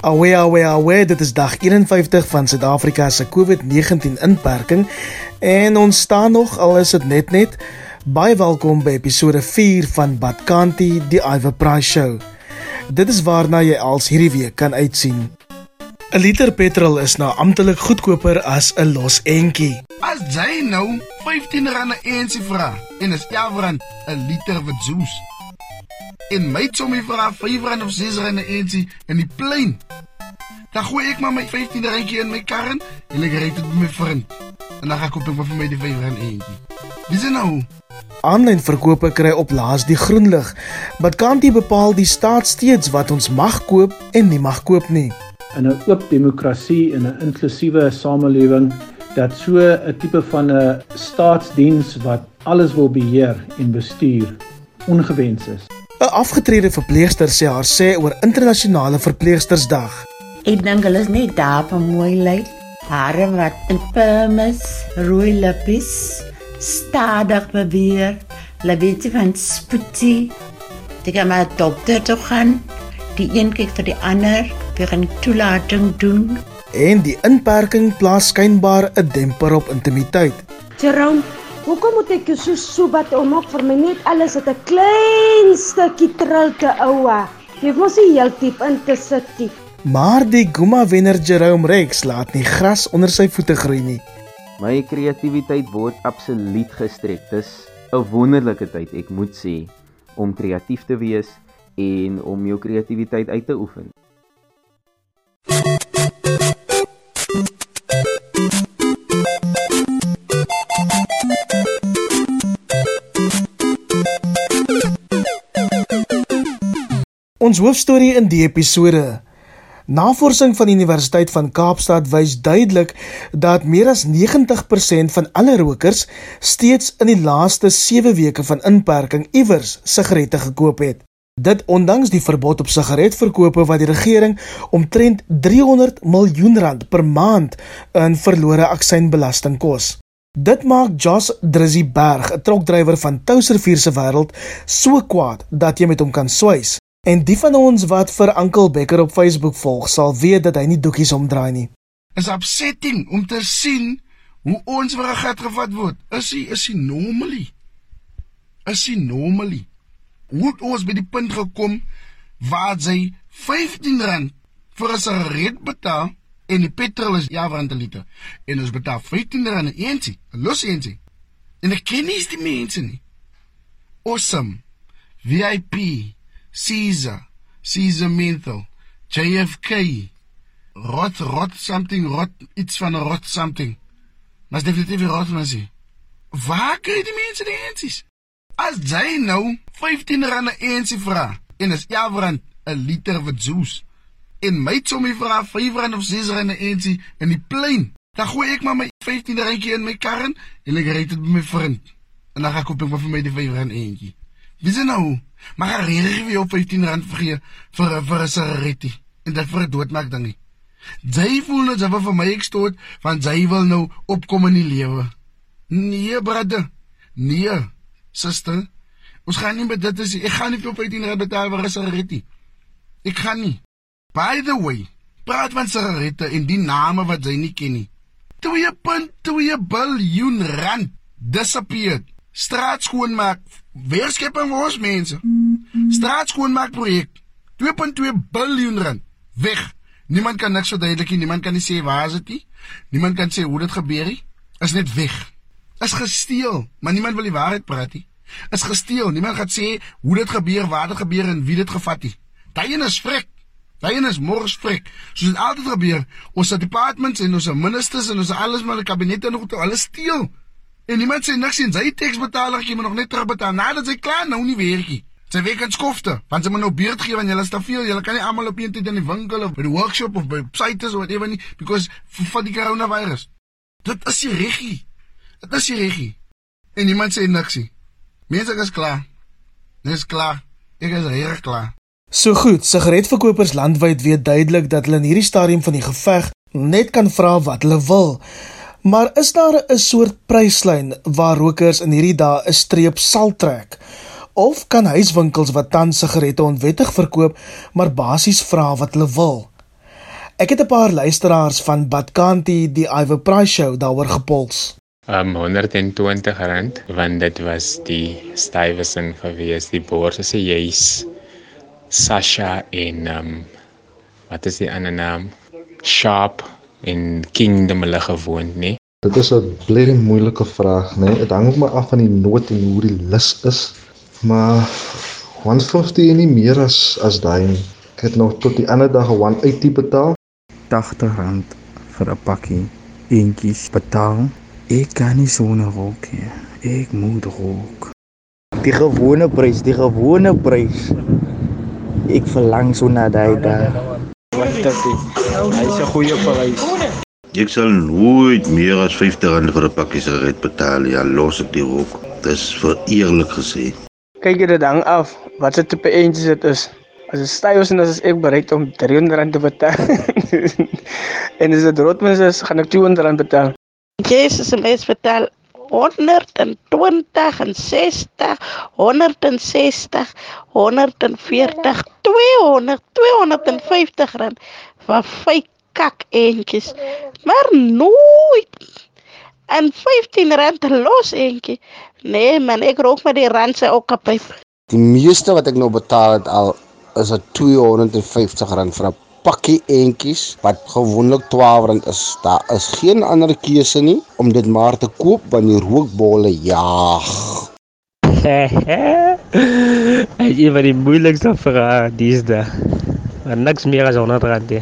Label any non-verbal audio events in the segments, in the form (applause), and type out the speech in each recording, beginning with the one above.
Awe awe awe, dit is dag 51 van Suid-Afrika se COVID-19 inperking en ons staan nog al is dit net net baie welkom by episode 4 van Badkanti die Iver Price Show. Dit is waarna jy als hierdie week kan uitsien. 'n Liter petrol is nou amptelik goedkoper as 'n los entjie. As jy nou R15 'n eensie vra en is R11 'n liter wat soos. En my sommer vra R5 of R6 'n eensie in die plein. Dan gooi ek maar my 15 randjie in my kar en ek ry dit met my vriend. En dan gaan ek koop ek vir my die 5 rand eentjie. Dis nou. Aanlyn verkope kry op laas die groen lig. Wat kan dit bepaal die staat steeds wat ons mag koop en nie mag koop nie? In 'n oop demokrasie en 'n inklusiewe samelewing dat so 'n tipe van 'n staatsdiens wat alles wil beheer en bestuur ongewens is. 'n Afgetrede verpleegster sê haar sê oor internasionale verpleegstersdag. Ek dink hulle is net daar vir mooi lyk. Hare wat in permis, rooi lippies, stadig beweeg, hulle weet nie van spoetie. Dit kan maar dokter toe gaan. Die een kyk vir die ander, 'n toelating doen. En die inperking plaas skynbaar 'n demper op intimiteit. Jerome, hoekom moet ek so sobat om ook vir my net alles het 'n klein stukkie tril te oua? Jy mos nie heeltyd in te sit nie. Maar die Guma wenner Jerome Rex laat nie gras onder sy voete groei nie. My kreatiwiteit word absoluut gestrek. Dis 'n wonderlike tyd, ek moet sê, om kreatief te wees en om jou kreatiwiteit uit te oefen. Ons hoofstorie in die episode Navorsing van die Universiteit van Kaapstad wys duidelik dat meer as 90% van alle rokers steeds in die laaste 7 weke van inperking iewers sigarette gekoop het. Dit ondanks die verbod op sigaretverkope wat die regering omtrent 300 miljoen rand per maand in verlore aksynbelasting kos. Dit maak Joss Drizzy Berg, 'n trokdrywer van Touservier se wêreld, so kwaad dat jy met hom kan swys. En die van ons wat vir Uncle Becker op Facebook volg, sal weet dat hy nie doekies omdraai nie. Is upsetting om te sien hoe ons vir 'n gat gevat word. Is hy is hy normally? Is hy normally? Het ons by die punt gekom waar jy 15 rand vir 'n sigaret betaal en die petrol is ja rand 'n liter en ons betaal 15 rand 'n eensie, 'n los eensie. En ek ken nie die mense nie. Awesome. VIP Caesar, Caesar Menthol, JFK, rot rot something rot iets van 'n rot something. Maar definitief rot mens. Waar kry die mense die ensies? As jy nou 15 rand 'n ensie vra en is 11 rand 'n liter wat soos en my sommer vra 5 rand of 6 rand 'n ensie in die plein, dan gooi ek maar my 15 randjie in my kar en ek ry dit met my vriend. En dan gaan ek koop ek vir my die 5 rand eentjie. Wie is nou? Maar hy ry vir jou 15 rand vir vir 'n sigaretjie en dit vir 'n doodmaak dingie. Jy voel net asof vir my ek stoot van jy wil nou opkom in die lewe. Nee, brother. Nee, suster. Ons gaan nie met dit is ek gaan nie vir 15 rand betaal vir 'n sigaretjie. Ek gaan nie. By the way, praat van sigarette en die name wat jy nie ken nie. 2.2 biljoen rand disappeared straat skoonmaak, weerskepping vir ons mense. Straat skoonmaak projek 2.2 biljoen rand weg. Niemand kan niks verduidelik nie, niemand kan nie sê waar is dit nie. Niemand kan sê hoe dit gebeur het. Is net weg. Is gesteel, maar niemand wil die waarheid praat nie. Is gesteel, niemand gaan sê hoe dit gebeur, waar dit gebeur en wie dit gevat het. Daai een is vrek. Daai een is mors vrek. Soos dit altyd gebeur, ons departments en ons ministers en ons alles maar die kabinette nog toe alles steel. En niemand sê niks en sy teksbetaler gee my nog net terugbetaal nadat sy klaar nou nie werkie. Sy werk in skofte, want sy moet nou beurt gee want jy is te veel. Jy kan nie almal op een tyd in die winkel of by die workshop of by sites of whatever nie because van die coronavirus. Dit is die reggie. Dit is die reggie. En niemand sê niks nie. Mense is klaar. Dis klaar. Ek is reg klaar. So goed, sigaretverkopers landwyd weet duidelik dat hulle in hierdie stadium van die geveg net kan vra wat hulle wil. Maar is daar 'n soort pryslyn waar rokers in hierdie dae 'n streep sal trek? Of kan huiswinkels wat tans sigarette onwettig verkoop, maar basies vra wat hulle wil? Ek het 'n paar luisteraars van Badkanti die Iver Price Show daaroor gepols. Um 120 rand want dit was die stywesin gewees die borse se juis Sasha en um wat is die ander naam? Sharp en Kingdom hulle gewoond nê Dit is 'n baie moeilike vraag nê dit hang ook maar af van die nood en hoe die lus is maar 150 en nie meer as as daai nie. Ek het nog tot die ander dag 'n 180 betaal. R80 vir 'n pakkie eentjies betaal. Ek kan nie sonder rook nie. Ek moet rook. Die gewone prys, die gewone prys. Ek verlang so na daai dag. Wat dit is. Hy is 'n goeie prys. Ek sal nooit meer as R50 vir 'n pakkie sigaret betaal nie. Ja, los ek die rook. Dis vir eerlik gesê. Kyk dit hang af wat se tipe eentjies dit is. As dit styf is en as ek bereid om R300 te betaal. (laughs) en as dit rotmens is, gaan ek R200 betaal. Jesus, mens betaal 120 en 60, 160, 140, 200, 250 rand vir vyf kak eentjies. Maar nooit en 15 rand los eentjie. Nee man, ek rook met die rand se ook op. Die meeste wat ek nou betaal het al is dit R250 vir 'n pakkie eentjies wat gewoonlik R12 is. Daar is geen ander keuse nie om dit maar te koop want die rookbolle jaag. (laughs) Hy is vir die moeilikste vrae dis da. Maar niks meer as 100 rand.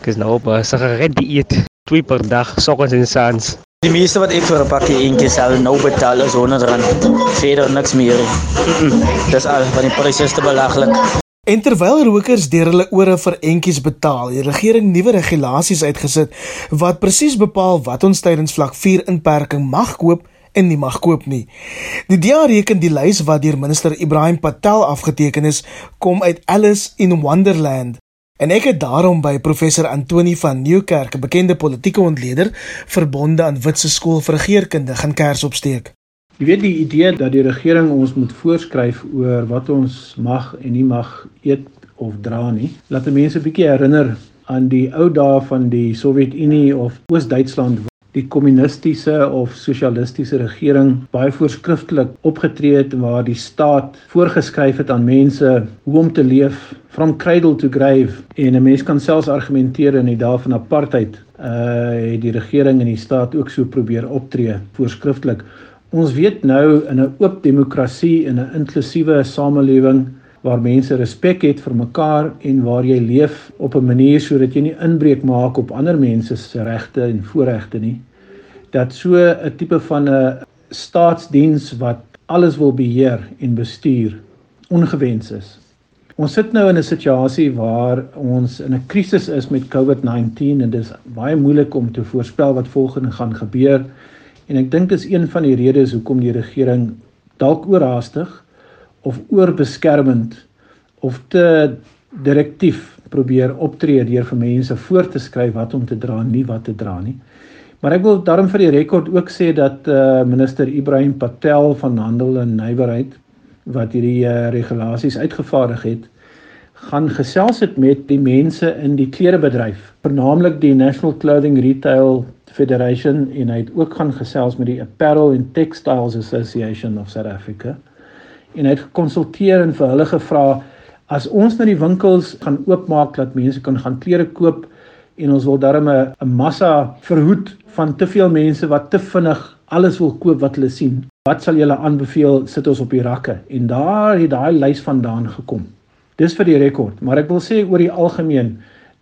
Ek is nou op 'n sigaret dieet, twee per dag, soggens en saans. Die meeste wat ek vir 'n pakkie eentjies sal nou betaal is R100. Verder niks meer. Mm -mm. Dis al van die pryse is te belaglik. En terwyl rokers deur hulle ore vir entjies betaal, die regering nuwe regulasies uitgesit wat presies bepaal wat ons tydens vlak 4 inperking mag koop en nie mag koop nie. Die DA reken die lys wat deur minister Ibrahim Patel afgeteken is, kom uit Alice in Wonderland. En ek het daarom by professor Antoni van Nieuwkerk, 'n bekende politieke ontleder, verbonde aan Witse Skool vir Regeringskunde, gaan kers opsteek. Jy weet die idee dat die regering ons moet voorskryf oor wat ons mag en nie mag eet of dra nie. Laat mense 'n bietjie herinner aan die ou dae van die Sowjetunie of Oos-Duitsland die kommunistiese of sosialistiese regering baie voorskrifklik opgetree het waar die staat voorgeskryf het aan mense hoe om te leef from cradle to grave en 'n mens kan selfs argumenteer in die dae van apartheid uh het die regering en die staat ook so probeer optree voorskrifklik Ons weet nou in 'n oop demokrasie en 'n inklusiewe samelewing waar mense respek het vir mekaar en waar jy leef op 'n manier sodat jy nie inbreuk maak op ander mense se regte en voorregte nie. Dat so 'n tipe van 'n staatsdiens wat alles wil beheer en bestuur ongewens is. Ons sit nou in 'n situasie waar ons in 'n krisis is met COVID-19 en dit is baie moeilik om te voorspel wat volgende gaan gebeur. En ek dink dis een van die redes hoekom die regering dalk oorhaastig of oorbeskermend of te direktief probeer optree deur vir mense voor te skryf wat om te dra en nie wat te dra nie. Maar ek wil daarom vir die rekord ook sê dat uh, minister Ibrahim Patel van Handel en Nywerheid wat hierdie uh, regulasies uitgevaardig het, gaan gesels het met die mense in die klerebedryf, vernaamlik die National Clothing Retail Federation en hy het ook gaan gesels met die Apparel and Textiles Association of South Africa. En hy het gekonsulteer en vir hulle gevra as ons na die winkels gaan oopmaak dat mense kan gaan klere koop en ons wil darm 'n massa verhoed van te veel mense wat te vinnig alles wil koop wat hulle sien. Wat sal julle aanbeveel sit ons op die rakke? En daar het daai lys vandaan gekom. Dis vir die rekord, maar ek wil sê oor die algemeen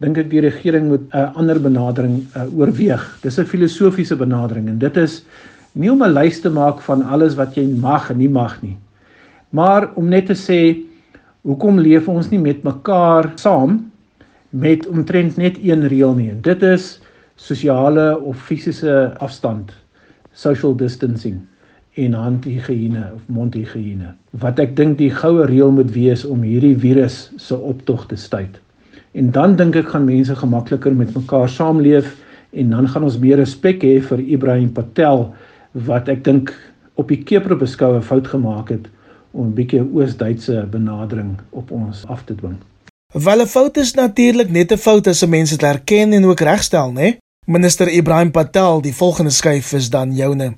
dink ek die regering moet 'n uh, ander benadering uh, oorweeg. Dis 'n filosofiese benadering en dit is nie om 'n lys te maak van alles wat jy mag en nie mag nie. Maar om net te sê hoekom leef ons nie met mekaar saam met omtrent net een reël nie. En dit is sosiale of fisiese afstand, social distancing en handhygiëne of mondhygiëne. Wat ek dink die goue reël moet wees om hierdie virus se optog te stuit. En dan dink ek gaan mense gemakliker met mekaar saamleef En dan gaan ons meer respek hê vir Ibrahim Patel wat ek dink op die keper beskou 'n fout gemaak het om 'n bietjie Oos-Duitse benadering op ons af te dwing. Wel 'n fout is natuurlik net 'n fout as 'n mens dit erken en ook regstel, né? Minister Ibrahim Patel, die volgende skuif is dan joune.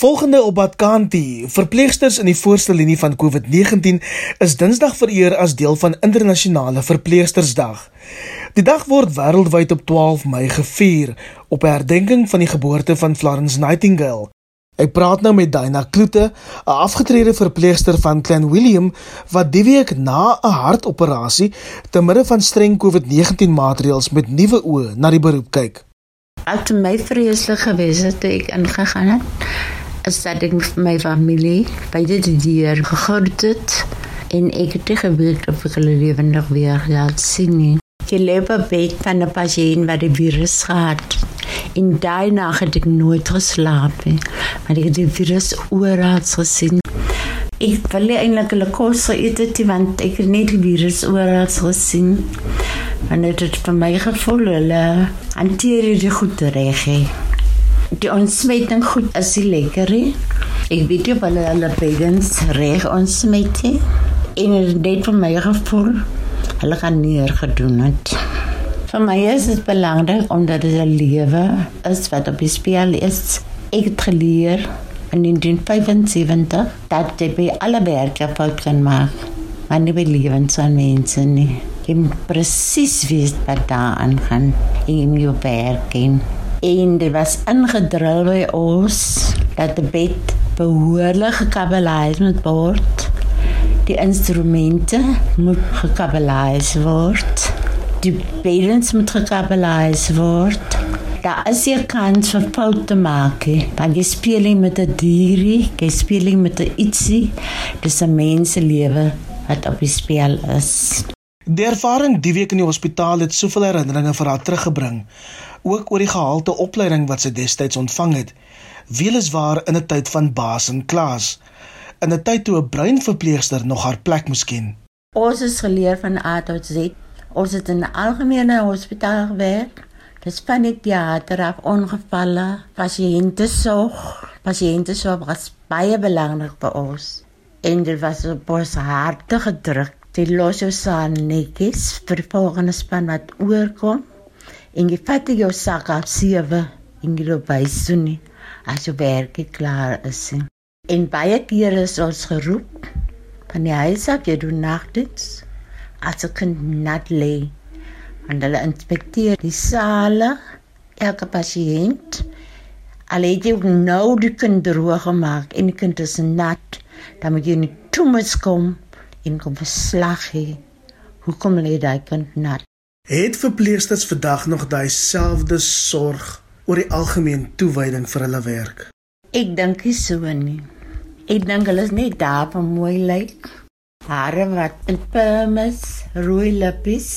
Volgende op Badkanti, verpleegsters in die voorste linie van COVID-19 is Dinsdag vereer as deel van internasionale verpleegstersdag. Die dag word wêreldwyd op 12 Mei gevier op herdenking van die geboorte van Florence Nightingale. Ek praat nou met Dina Kloete, 'n afgetrede verpleegster van Klein Willem wat die week na 'n hartoperasie te midde van streng COVID-19 maatreëls met nuwe oë na die beroep kyk. Uit my vreeslik gewees het ek ingegaan het is dat ek vir my familie by dit deur gegroet het en ek het geweet of ek hulle lewendig weer gaan sien nie. Ek leef op bed van 'n pasiënt wat die virus gehad. En daai nag het ek nooit geslaap nie. Want ek het die virus oral gesien. Ek wil nie eintlik hulle kos geëet het want ek het net die virus oral gesien. Want dit het vir my gevoel hulle hanteer dit goed reg. He die ontsmetting goed is die lekkerie. Ek weet jy hulle hulle beddens reg ontsmet het. En dit het vir my gevoel hulle gaan neergedoen het. Vir my is dit belangrik omdat dit 'n lewe is wat op die spel is. Ek het geleer in 1975 dat jy by alle werke fout kan maak. Maar nie by lewens van mense nie. Jy moet presies weet wat daar aangaan in jou werk en en dit was ingedrul by ons dat die bed behoorlik gekabeliseer word. Die instrumente moet gekabeliseer word. Die beddens moet gekabeliseer word. Daar is hier kans vir foute maak. Want jy speel nie met 'n dierie, jy speel nie met 'n ietsie. Dis 'n menselewe wat op die spel is. Die ervaring die week in die hospitaal het soveel herinneringe vir haar teruggebring ook oor die gehalte opleiding wat sy destyds ontvang het. Weliswaar in 'n tyd van baas en klas, in 'n tyd toe 'n breinverpleegster nog haar plek moes ken. Ons is geleer van A tot Z. Ons het in 'n algemene hospitaal gewerk. Dis van die teater af ongevalle, pasiënte sorg, pasiënte sorg was baie belangrik vir ons. En dit was op ons harte gedruk. Die los jou saan netjies vir volgende span wat oorkom vat jou sak af sewe en jy loop by Sunni as jy werk klaar is. En baie kere is ons geroep van die huis af jy doen nagdiens as 'n kind nat lê. En hulle inspekteer die sale, elke pasiënt. Al het jy nou die kind droog gemaak en die kind is nat, dan moet jy nie toe moet kom en kom verslag hê. Hoekom lê daai kind nat? Het verpleegsters vandag nog daai selfde sorg oor die algemeen toewyding vir hulle werk? Ek dink nie so nie. Ek dink hulle is net daar vir mooi lyk. Hare wat in permes, rooi lippies,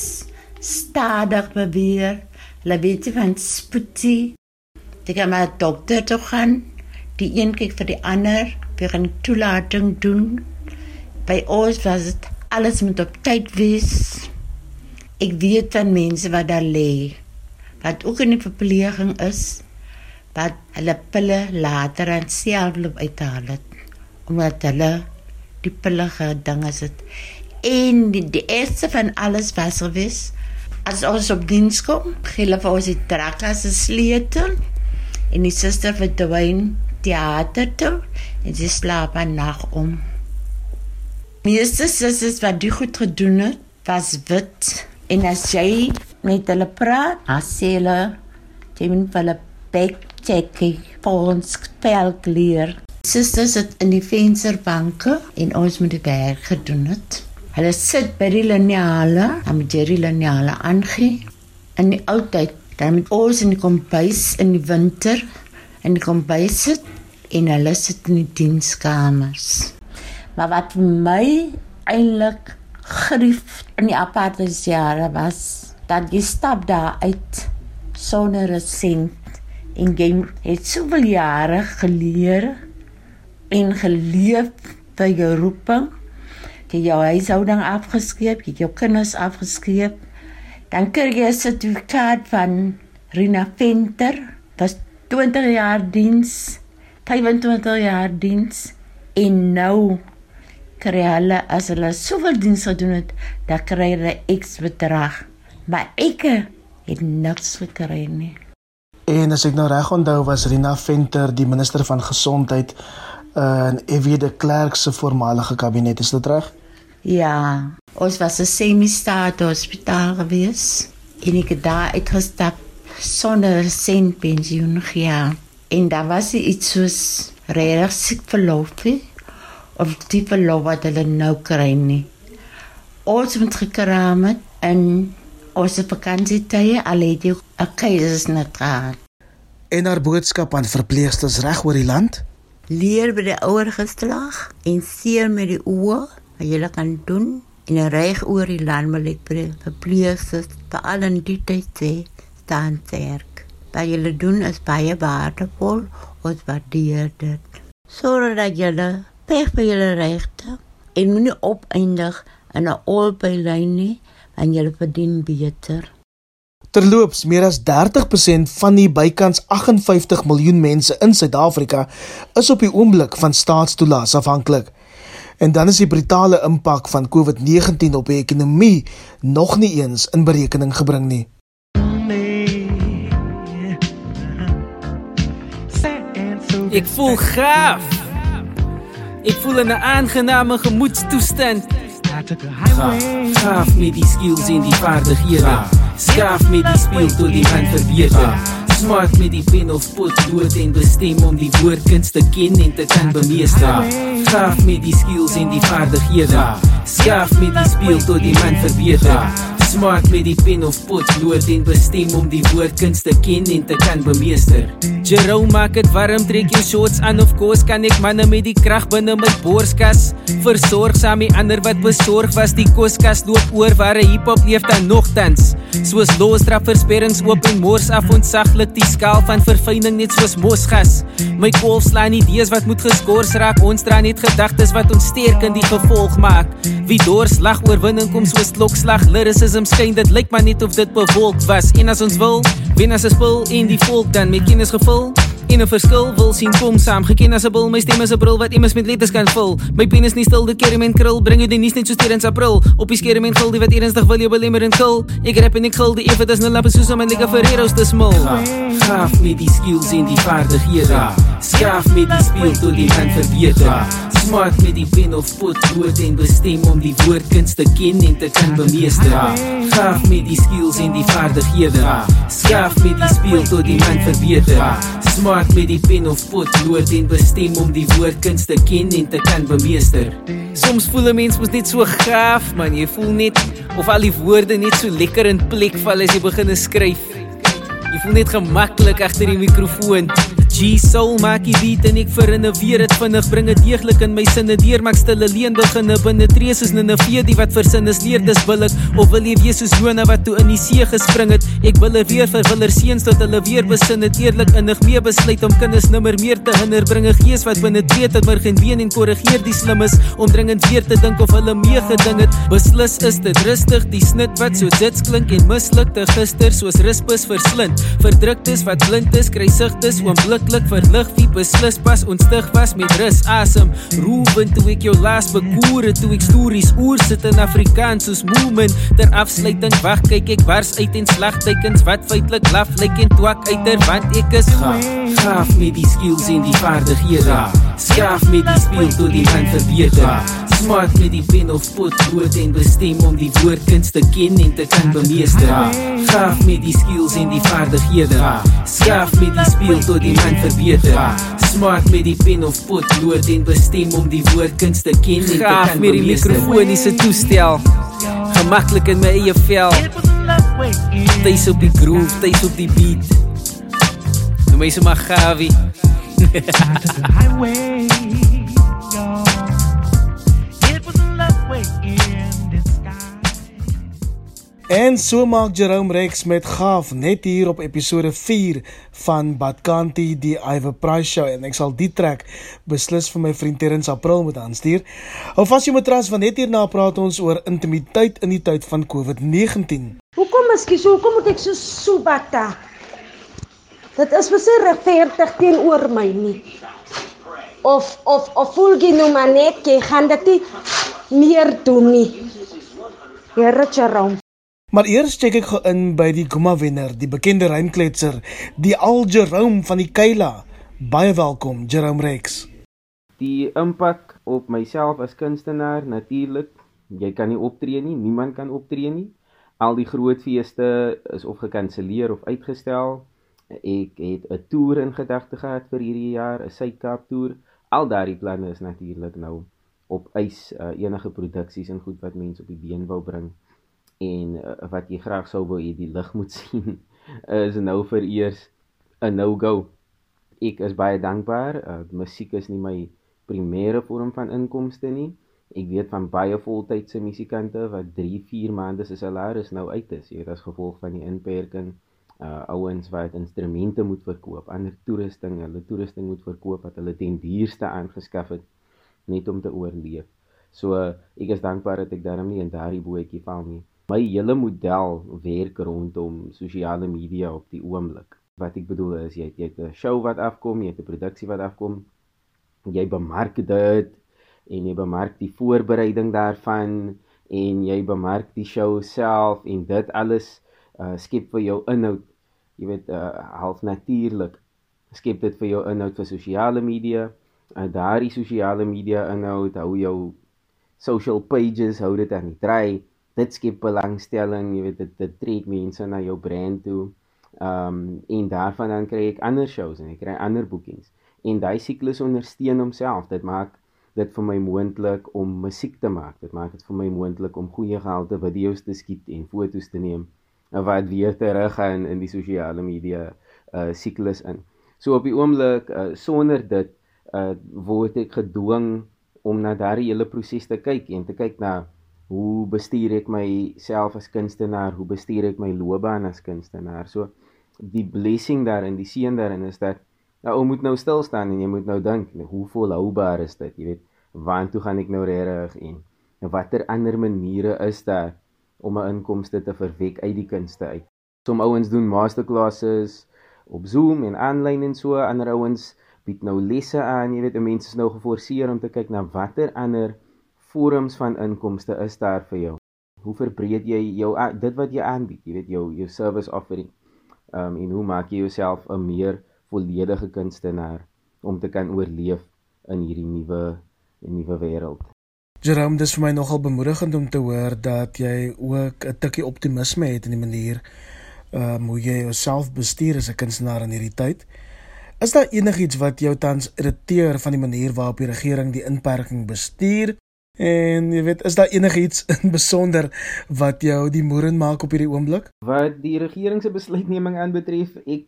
stadig beweeg, labette van spoetie. Dit kan maar dokter toe gaan. Die een kyk vir die ander, vir 'n toelating doen. By ons was dit alles moet op tyd wees. Ek weet van mense wat daar lê wat ook in die verpleging is wat hulle pille later aan selfloop uithaal het omdat hulle die pille geding is het en die, die eerste van alles was gewees as ons op diens kom gele vir ons die trakka se sleutel en die suster vir Dwayne teater toe en sy slaap aan nag om. Meeste susters wat die goed gedoen het was wit En as jy met hulle praat, as sê hulle jy moet hulle bek check ons spelk leer. Susters het in die vensterbanke en ons moet die werk gedoen het. Hulle sit by die lineale, dan moet jy die lineale aangee. In die ou tyd, dan moet ons in die kombuis in die winter in die kombuis sit en hulle sit in die dienskamers. Maar wat vir my eintlik grief in die apartheidsjare was dat jy stap daar uit sonder 'n sent En jy het soveel jare geleer en geleef by jou roeping. Jy jou huishouding afgeskeep, jy jou kinders afgeskeep. Dan kry jy 'n sertifikaat van Rina Venter. Dit's 20 jaar diens, 25 jaar diens en nou kry hulle as hulle soveel diens gedoen het, dan kry hulle X bedrag. Maar ek het niks gekry nie. En as ek nou reg onthou was Rina Venter die minister van gesondheid uh, in Evie de Klerk se voormalige kabinet, is dit reg? Ja, ons was 'n semi-staat hospitaal gewees en ek het daar uitgestap sonder sent pensioen gehad. En daar was iets soos regtig siek verlof nie, of die verlof wat hulle nou kry nie. Ons moet gekraam het en ons vakansietye al het jy 'n keisersnit gehad. En haar boodskap aan verpleegsters reg oor die land? Leer by die ouer geslag en seer met die oë wat jy kan doen en reg oor die land wil ek die verpleegsters veral in die tyd sê staan sterk. Wat jy doen is baie waardevol, ons waardeer dit. Sorg dat jy peg vir jou regte en moenie opeindig in 'n albei-lyn nie, want jy verdien beter. Terloops, meer as 30% van die bykans 58 miljoen mense in Suid-Afrika is op die oomblik van staatstoelaas afhanklik. En dan is die brutale impak van COVID-19 op die ekonomie nog nie eens in berekening gebring nie. Ek voel gaaf. Ek voel 'n aangename gemoedstoestand. Gaaf met die skills en die vaardighede. Skaaf met die speel tot die man verbeter. Smart met die pen of potlood en bestem om die woordkuns te ken en te kan bemeester. Gaaf met die skills en die vaardighede. Skaaf met die speel tot die man verbeter. Smart met die pen of potlood en bestem om die woordkuns te ken en te kan bemeester. Jerome maak dit warm, trek jou shorts aan of kos kan ek manne met die krag binne my borskas. Versorg saam die ander wat besorg was die koskas loop oor waar 'n hiphop leef dan nogtans soos losstraf versperrings oop en mors af ontsaglik die skaal van verfyning net soos mosgas. My kolf slaan idees wat moet geskors raak ons dra net gedagtes wat ons sterk in die gevolg maak. Wie dors lag oorwinning kom soos klokslag lyricism skyn dit lyk maar net of dit bewolk was en as ons wil wen as 'n spul in die volk dan met kennis gevul En 'n verskil wil sien kom saam. Geken as 'n bil, my stem is 'n bril wat immers met letters kan vul. My pen is nie stil, dit keer men krul, bring jy die net so steeds April. Op die skerm en gil die wat ernstig wil jou belemmer en kill. Ek rap en ek gil die effe dis nou lappe soos om en lekker Ferreros te smil. Gaaf met die skills en die vaardighede. Skaaf met die speel tot die man verbeter. Smart met die pen of potlood en bestem om die woordkuns te ken en te kan bemeester. Gaaf met die skills en die vaardighede. Skaaf met die speel tot die man verbeter. Smart met die pen of potlood en bestem om die woordkuns te ken en te kan bemeester. Soms voel 'n mens mos net so gaaf, man. Jy voel net of al die woorde net so lekker in plek val as jy begin skryf. Jy voel net gemaklik agter die mikrofoon. G soul maak die beat en ek verinnoveer dit vinnig bring dit deeglik in my sinne deur maak stille leen beginne binne tree soos 'n nevee die wat versin is leer dis billik of wil jy wees soos Jona wat toe in die see gespring het? Ek wil er weer vir willer seuns tot hulle weer besin het eerlik innig mee besluit om kinders nimmer meer te hinder bring 'n gees wat binne tree tot maar geen been en korrigeer die slimmes om dringend weer te dink of hulle mee geding het. Beslis is dit rustig die snit wat so sits klink en mislukte gister soos rispus verslind verdruktes wat blind is kry sigtes oom onmiddellik verlig wie beslis pas ontstig was met rus asem. Roepen toe ek jou laas bekoer toe ek stories oor sit in Afrikaans soos moment ter afsluiting wag kyk ek bars uit en slagtekens wat feitelik laf lyk en twak uiter want ek is gaaf gaaf met die skills en die vaardighede. Skaaf met die speel tot die man verbeter. Smart met die pen of potlood en bestem om die woordkuns te ken en te kan bemeester. Gaaf met die skills en die vaardighede. Skaaf met die speel tot die man verbeter. Smart met die pen of potlood en bestem om die woordkuns te ken en te kan met die mikrofoniese toestel. Gemaklik in my eie vel. Tuis op die groove, tuis op die beat. Nou my se maar (laughs) En so maak Jerome Rex met gaaf net hier op episode 4 van Badkanti die Iwe Price Show en ek sal die trek beslis vir my vriend Terrence April moet aanstuur. Hou vas jou matras want net hierna praat ons oor intimiteit in die tyd van COVID-19. Hoekom miskies hoekom moet ek so subata? Dit is mos regverdig teenoor my nie. Of of of voel jy nou maar net jy gaan dit meer doen nie. Here Jerome Maar eers check ek in by die Guma wenner, die bekende rymkletser, die Al Jerome van die Kaila. Baie welkom, Jerome Rex. Die impak op myself as kunstenaar natuurlik. Jy kan nie optree nie, niemand kan optree nie. Al die groot feeste is of gekanselleer of uitgestel. Ek het 'n toer in gedagte gehad vir hierdie jaar, 'n Suid-Kaap toer. Al daardie planne is natuurlik nou op ys. Uh, enige produksies en goed wat mense op die been wou bring en uh, wat jy graag sou wou hê die lig moet (laughs) sien is nou vir eers 'n no-go. Ek is baie dankbaar. Uh, musiek is nie my primêre vorm van inkomste nie. Ek weet van baie voltydse musikante wat 3, 4 maande se salaris nou uit is, jy weet as gevolg van die inperking. Uh ouens wat instrumente moet verkoop, ander toerusting, hulle toerusting moet verkoop wat hulle ten duurste aangeskaf het net om te oorleef. So ek is dankbaar dat ek daarom nie in daardie bootjie val nie my hele model werk rondom sosiale media op die oomblik. Wat ek bedoel is jy het, jy het 'n show wat afkom, jy het 'n produksie wat afkom. Jy bemark dit en jy bemark die voorbereiding daarvan en jy bemark die show self en dit alles uh, skep vir jou inhoud. Jy weet uh, half natuurlik skep dit vir jou inhoud vir sosiale media. Uh, daardie sosiale media inhoud hou jou social pages hou dit aan die draai dit skep belangstelling, jy weet dit dit trek mense na jou brand toe. Um en daarvan dan kry ek ander shows en ek kry ander boekings. En daai siklus ondersteun homself. Dit maak dit vir my moontlik om musiek te maak. Dit maak dit vir my moontlik om goeie gehalte video's te skiet en foto's te neem wat weer terug gaan in die sosiale media uh siklus in. So op die oomblik uh, sonder dit uh word ek gedwing om na daardie hele proses te kyk en te kyk na hoe bestuur ek myself as kunstenaar? Hoe bestuur ek my loopbaan as kunstenaar? So die blessing daarin, die seën daarin is dat nou ou moet nou stil staan en jy moet nou dink, nou, hoe volhoubaar is dit? Jy weet, waartoe gaan ek nou regtig en watter ander maniere is daar om 'n inkomste te verwek uit die kunste uit? Som ouens doen masterclasses op Zoom en aanlyn en so, ander ouens bied nou lesse aan, jy weet, mense is nou geforseer om te kyk na watter ander vorms van inkomste is daar vir jou? Hoe verbreed jy jou dit wat jy aanbied? Jy weet jou jou service offering. Ehm um, en hoe maak jy jouself 'n meer volledige kunstenaar om te kan oorleef in hierdie nuwe nuwe wêreld? Jerome, dis vir my nogal bemoedigend om te hoor dat jy ook 'n tikkie optimisme het in die manier ehm um, hoe jy jouself bestuur as 'n kunstenaar in hierdie tyd. Is daar enigiets wat jou tans irriteer van die manier waarop die regering die inperking bestuur En jy weet, is daar enigiets (laughs) in besonder wat jou die moeren maak op hierdie oomblik? Wat die regering se besluitneming aanbetref, ek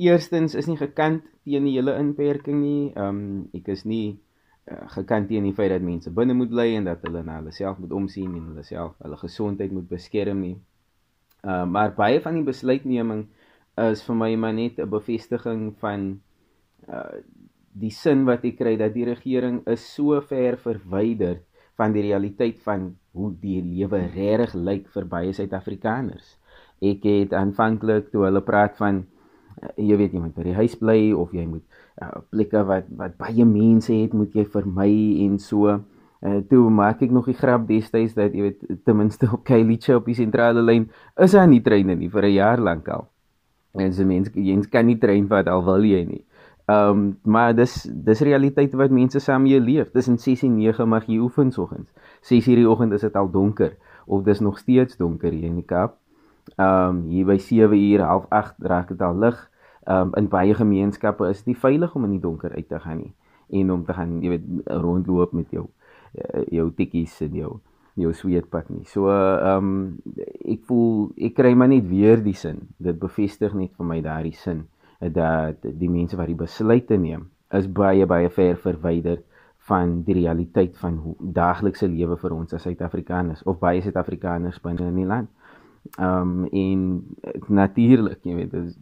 eerstens is nie gekant teen die hele inperking nie. Ehm um, ek is nie uh, gekant teen die feit dat mense binne moet bly en dat hulle na hulle self moet omsien en hulle self hulle gesondheid moet beskerm nie. Ehm uh, maar baie van die besluitneming is vir my maar net 'n bevestiging van uh die sin wat ek kry dat die regering is so ver verwyderd van die realiteit van hoe die lewe regtig lyk vir baie Suid-Afrikaners. Ek het aanvanklik toe hulle praat van uh, jy weet jy moet by die huis bly of jy moet uh, plekke wat wat baie mense het moet jy vermy en so uh, toe maak ek nog die grap destyds dat jy weet ten minste op Kylie op die sentrale lyn is daar nie treine nie vir 'n jaar lank al. En se mense jy kan nie trein vat al wil jy nie. Ehm um, maar dis dis realiteit wat mense saam mee leef. Tussen 6 en 9 mag jy oefen soggens. 6 uur die oggend is dit al donker of dis nog steeds donker hier in die Kaap. Ehm um, hier by 7 uur, half 8 raak dit al lig. Ehm um, in baie gemeenskappe is dit nie veilig om in die donker uit te gaan nie en om te gaan, jy weet, rondloop met jou uh, jou tikkies en jou jou sweetpak nie. So ehm um, ek voel ek kry maar net weer die sin. Dit bevestig net vir my daardie sin dat die mense wat die besluite neem is baie baie ver verwyder van die realiteit van hoe daaglikse lewe vir ons as Suid-Afrikaners of baie Suid-Afrikaners binne in die land. Ehm um, en natuurlik, jy weet, is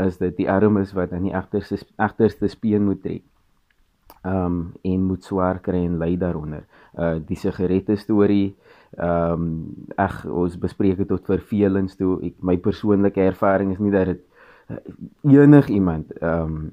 is dit die armes wat aan die agterste agterste speen moet trek. Ehm um, en moet swaar kry en ly daaronder. Uh die sigarette storie ehm um, ag ons bespreek dit tot vervelings toe. Ek my persoonlike ervaring is nie dat dit uh, enig iemand ehm um,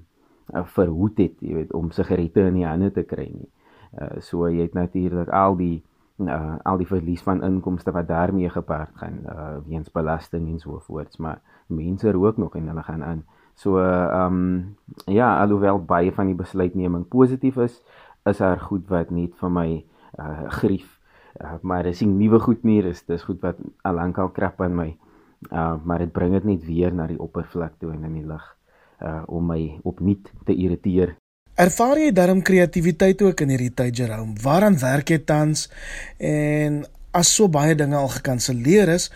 verhoed het, jy weet, om sigarette in die hande te kry nie. Uh so jy het natuurlik al die uh al die verlies van inkomste wat daarmee gepaard gaan uh weens belasting en so voorts, maar mense rook nog en hulle gaan aan. So ehm um, ja, alhoewel baie van die besluitneming positief is, is daar goed wat net vir my uh grief. Uh, maar dis nie nuwe goed nie, dis dis goed wat al lank al krap aan my. Uh maar dit bring dit net weer na die oppervlak toe en in die lig uh om my opnuut te irriteer. Ervaar jy darm kreatiwiteit ook in hierdie tyd Jerome? Waaraan werk jy tans? En as so baie dinge al gekanselleer is,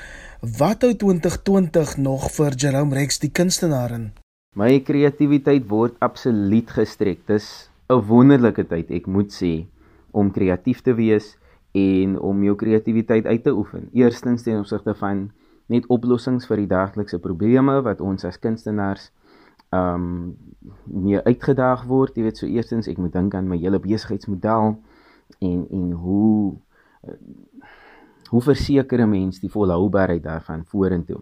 wat hou 2020 nog vir Jerome Rex die kunstenaar in? My kreatiwiteit word absoluut gestrek. Dis 'n wonderlike tyd, ek moet sê, om kreatief te wees en om jou kreatiwiteit uit te oefen. Eerstens ten opsigte van net oplossings vir die daaglikse probleme wat ons as kunstenaars ehm um, meer uitgedaag word. Jy weet, so eerstens ek moet dink aan my hele besigheidsmodel en en hoe hoe verseker 'n mens die volhoubaarheid daarvan vorentoe.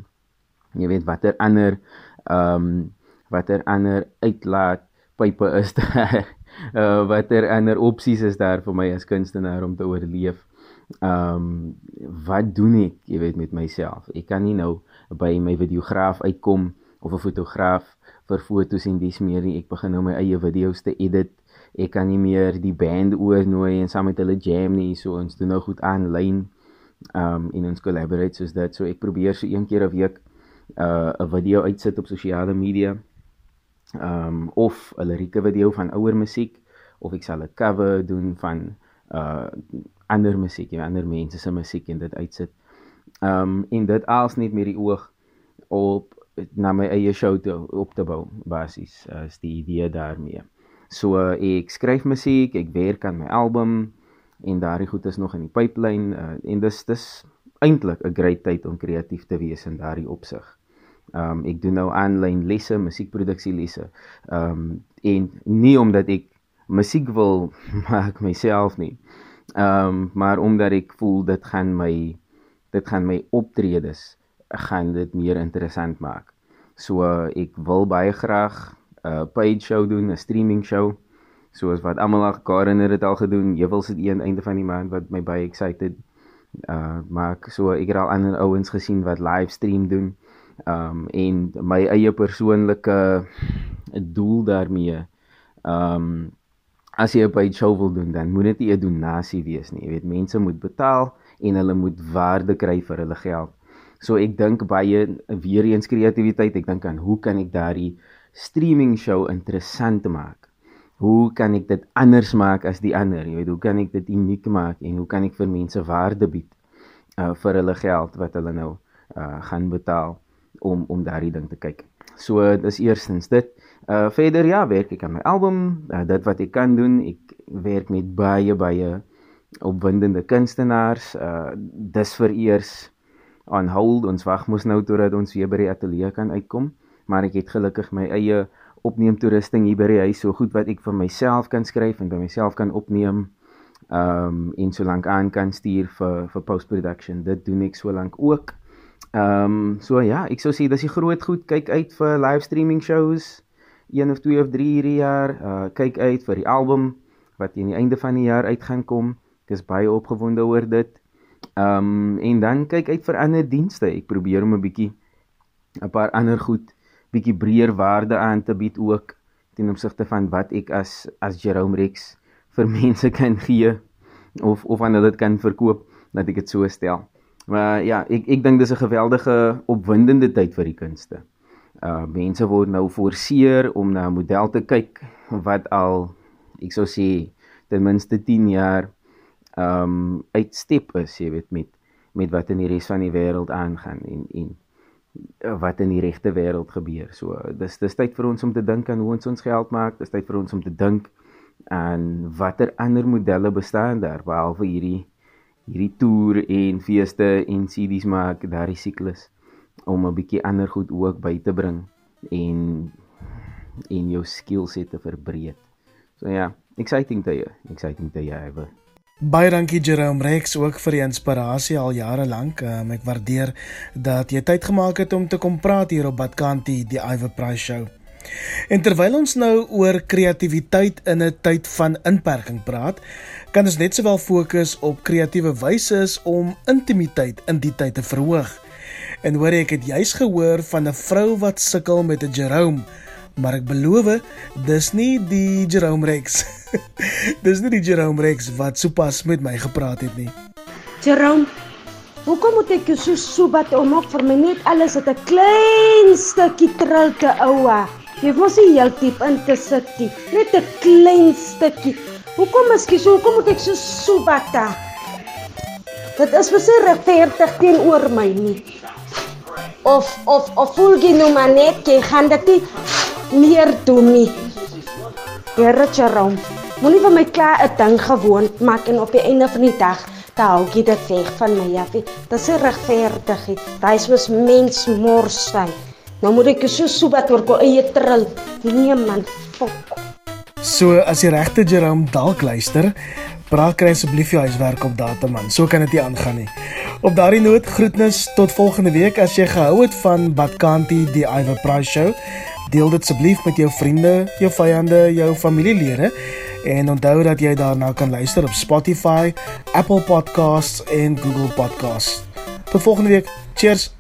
Jy weet watter ander ehm um, watter ander uitlaat pype is daar? uh (laughs) watter ander opsies is daar vir my as kunstenaar om te oorleef? Ehm um, wat doen ek, jy weet met myself? Ek kan nie nou by my videograaf uitkom of 'n fotograaf vir fotos en dis meer nie. Ek begin nou my eie video's te edit. Ek kan nie meer die band oornooi en saam met hulle jam nie. So ons doen nou goed aanlyn. Um en ons collaborate soos dit. So ek probeer so een keer 'n week uh 'n video uitsit op sosiale media. Um of 'n lirieke video van ouer musiek of ek sal 'n cover doen van uh ander musiek, ja, ander mense se musiek en dit uitsit. Um en dit als net met die oog op na my eie show te op te bou basies is die idee daarmee. So ek skryf musiek, ek werk aan my album en daardie goed is nog in die pipeline uh, en dis dis eintlik 'n great tyd om kreatief te wees in daardie opsig. Um ek doen nou aanlyn lesse, musiekproduksie lesse. Um en nie omdat ek musiek wil (laughs) maak myself nie. Um maar omdat ek voel dit gaan my dit gaan my optredes gaan dit meer interessant maak. So uh, ek wil baie graag 'n uh, paid show doen, 'n streaming show. Soos wat almal al Karen het dit al gedoen. Jewels het een einde van die maand wat my baie excited uh maak. So ek het al ander ouens gesien wat live stream doen. Um en my eie persoonlike doel daarmee. Um as jy 'n paid show wil doen, dan moet dit nie 'n donasie wees nie. Jy weet, mense moet betaal en hulle moet waarde kry vir hulle geld. So ek dink baie weer eens kreatiwiteit. Ek dink aan hoe kan ek daardie streaming show interessant maak? Hoe kan ek dit anders maak as die ander? Jy weet, hoe kan ek dit uniek maak en hoe kan ek vir mense waarde bied uh vir hulle geld wat hulle nou uh gaan betaal om om daardie ding te kyk. So dis eerstens dit. Uh verder ja, werk ek aan my album, uh, dit wat ek kan doen. Ek werk met baie baie opwindende kunstenaars. Uh dis vir eers on hold. Ons wag mos nou totdat ons weer by die ateljee kan uitkom, maar ek het gelukkig my eie opneem toerusting hier by die huis, so goed wat ek vir myself kan skryf en by myself kan opneem. Ehm um, en so lank aan kan stuur vir vir post-production. Dit doen ek so lank ook. Ehm um, so ja, ek sou sê dis die groot goed. Kyk uit vir live streaming shows. Een of twee of drie hierdie jaar. Uh kyk uit vir die album wat teen die einde van die jaar uit gaan kom. Ek is baie opgewonde oor dit. Um, en dan kyk uit vir ander dienste. Ek probeer om 'n bietjie 'n paar ander goed bietjie breër waarde aan te bied ook ten opsigte van wat ek as as Jerome Rex vir (laughs) mense kan gee of of aan hulle dit kan verkoop dat ek dit so stel. Maar ja, ek ek dink dis 'n geweldige opwindende tyd vir die kunste. Uh mense word nou geforseer om na 'n model te kyk wat al ek sou sê ten minste 10 jaar um, uitstep is, jy weet met met wat in die res van die wêreld aangaan en en eh, wat in die regte wêreld gebeur. So dis dis tyd vir ons om te dink aan hoe ons ons geld maak. Dis tyd vir ons om te dink aan watter ander modelle bestaan daar behalwe hierdie hierdie toer en feeste en CD's maak daardie siklus om 'n bietjie ander goed ook by te bring en en jou skillset te verbreek. So ja, exciting tye, exciting tye ewe. Baie dankie Jerome Rex ook vir die inspirasie al jare lank. Um, ek waardeer dat jy tyd gemaak het om te kom praat hier op Badkantie die Iver Price Show. En terwyl ons nou oor kreatiwiteit in 'n tyd van inperking praat, kan ons net sowel fokus op kreatiewe wyse om intimiteit in die tyd te verhoog. En hoor ek het juis gehoor van 'n vrou wat sukkel met 'n Jerome. Maar ek beloof dis nie die Jerome Rex. (laughs) Dis nie die Jerome Rex wat sopas met my gepraat het nie. Jerome hoekom moet ek so sobat om op vir my? Net alles het 'n klein stukkie trilte oua. Jy mos nie heeltyd in te sit nie. Net 'n klein stukkie. Hoekom miskien so hoekom moet ek so sobat dit is verseker regverdig teenoor my nie of of of voel jy nou maar net jy gaan dit meer doen nie. Here Jerome, moenie vir my klaar 'n ding gewoond maak en op die einde van die dag dan hou jy dit weg van my af. Dit is regverdig. Daai is mos mens mors sy. Nou moet ek so sobat oor ko eie trill. Nee man, fok. So as jy regte Jerome dalk luister, praat kry asseblief jou huiswerk op datum man. So kan dit nie aangaan nie. Op daardie noot groetnis tot volgende week as jy gehou het van Badkanti die Iver Price show. Deel dit asseblief met jou vriende, jou vyande, jou familielede en onthou dat jy daarna kan luister op Spotify, Apple Podcasts en Google Podcasts. Tot volgende week. Cheers.